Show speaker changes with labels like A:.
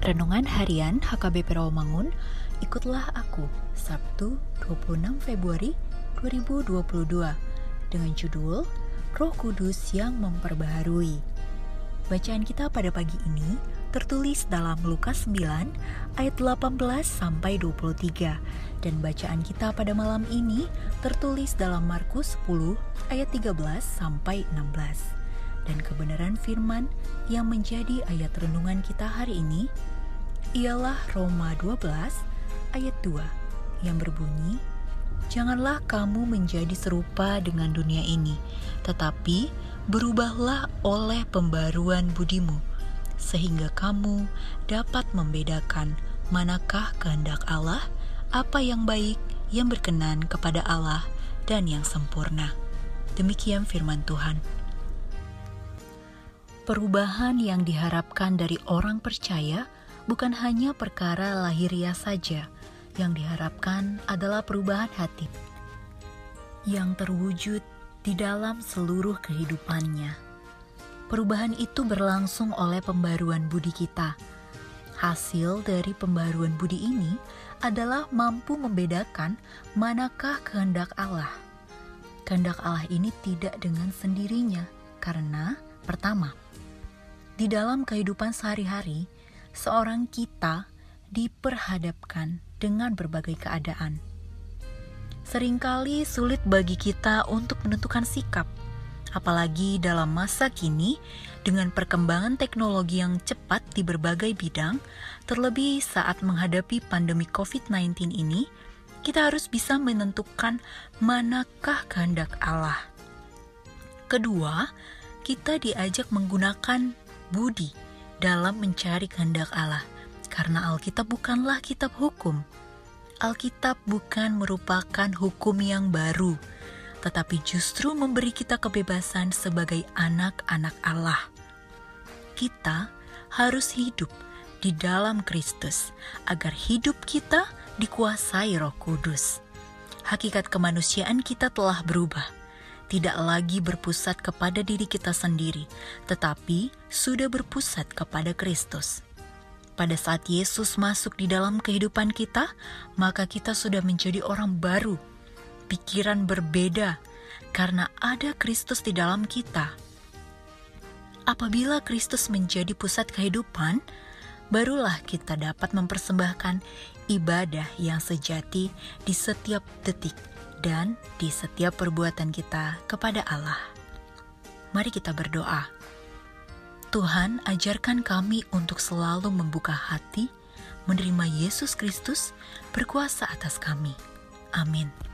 A: Renungan Harian HKBP Rawamangun, ikutlah aku, Sabtu 26 Februari 2022, dengan judul Roh Kudus yang Memperbaharui. Bacaan kita pada pagi ini tertulis dalam Lukas 9 ayat 18 sampai 23 dan bacaan kita pada malam ini tertulis dalam Markus 10 ayat 13 sampai 16 dan kebenaran firman yang menjadi ayat renungan kita hari ini ialah Roma 12 ayat 2 yang berbunyi Janganlah kamu menjadi serupa dengan dunia ini, tetapi berubahlah oleh pembaruan budimu, sehingga kamu dapat membedakan manakah kehendak Allah, apa yang baik, yang berkenan kepada Allah, dan yang sempurna. Demikian firman Tuhan. Perubahan yang diharapkan dari orang percaya bukan hanya perkara lahiriah saja, yang diharapkan adalah perubahan hati yang terwujud di dalam seluruh kehidupannya. Perubahan itu berlangsung oleh pembaruan budi kita. Hasil dari pembaruan budi ini adalah mampu membedakan manakah kehendak Allah. Kehendak Allah ini tidak dengan sendirinya, karena pertama, di dalam kehidupan sehari-hari, seorang kita diperhadapkan dengan berbagai keadaan. Seringkali sulit bagi kita untuk menentukan sikap, apalagi dalam masa kini dengan perkembangan teknologi yang cepat di berbagai bidang, terlebih saat menghadapi pandemi COVID-19 ini, kita harus bisa menentukan manakah kehendak Allah. Kedua, kita diajak menggunakan budi dalam mencari kehendak Allah, karena Alkitab bukanlah kitab hukum. Alkitab bukan merupakan hukum yang baru, tetapi justru memberi kita kebebasan sebagai anak-anak Allah. Kita harus hidup di dalam Kristus agar hidup kita dikuasai Roh Kudus. Hakikat kemanusiaan kita telah berubah tidak lagi berpusat kepada diri kita sendiri, tetapi sudah berpusat kepada Kristus. Pada saat Yesus masuk di dalam kehidupan kita, maka kita sudah menjadi orang baru, pikiran berbeda, karena ada Kristus di dalam kita. Apabila Kristus menjadi pusat kehidupan, barulah kita dapat mempersembahkan ibadah yang sejati di setiap detik dan di setiap perbuatan kita kepada Allah. Mari kita berdoa. Tuhan, ajarkan kami untuk selalu membuka hati, menerima Yesus Kristus berkuasa atas kami. Amin.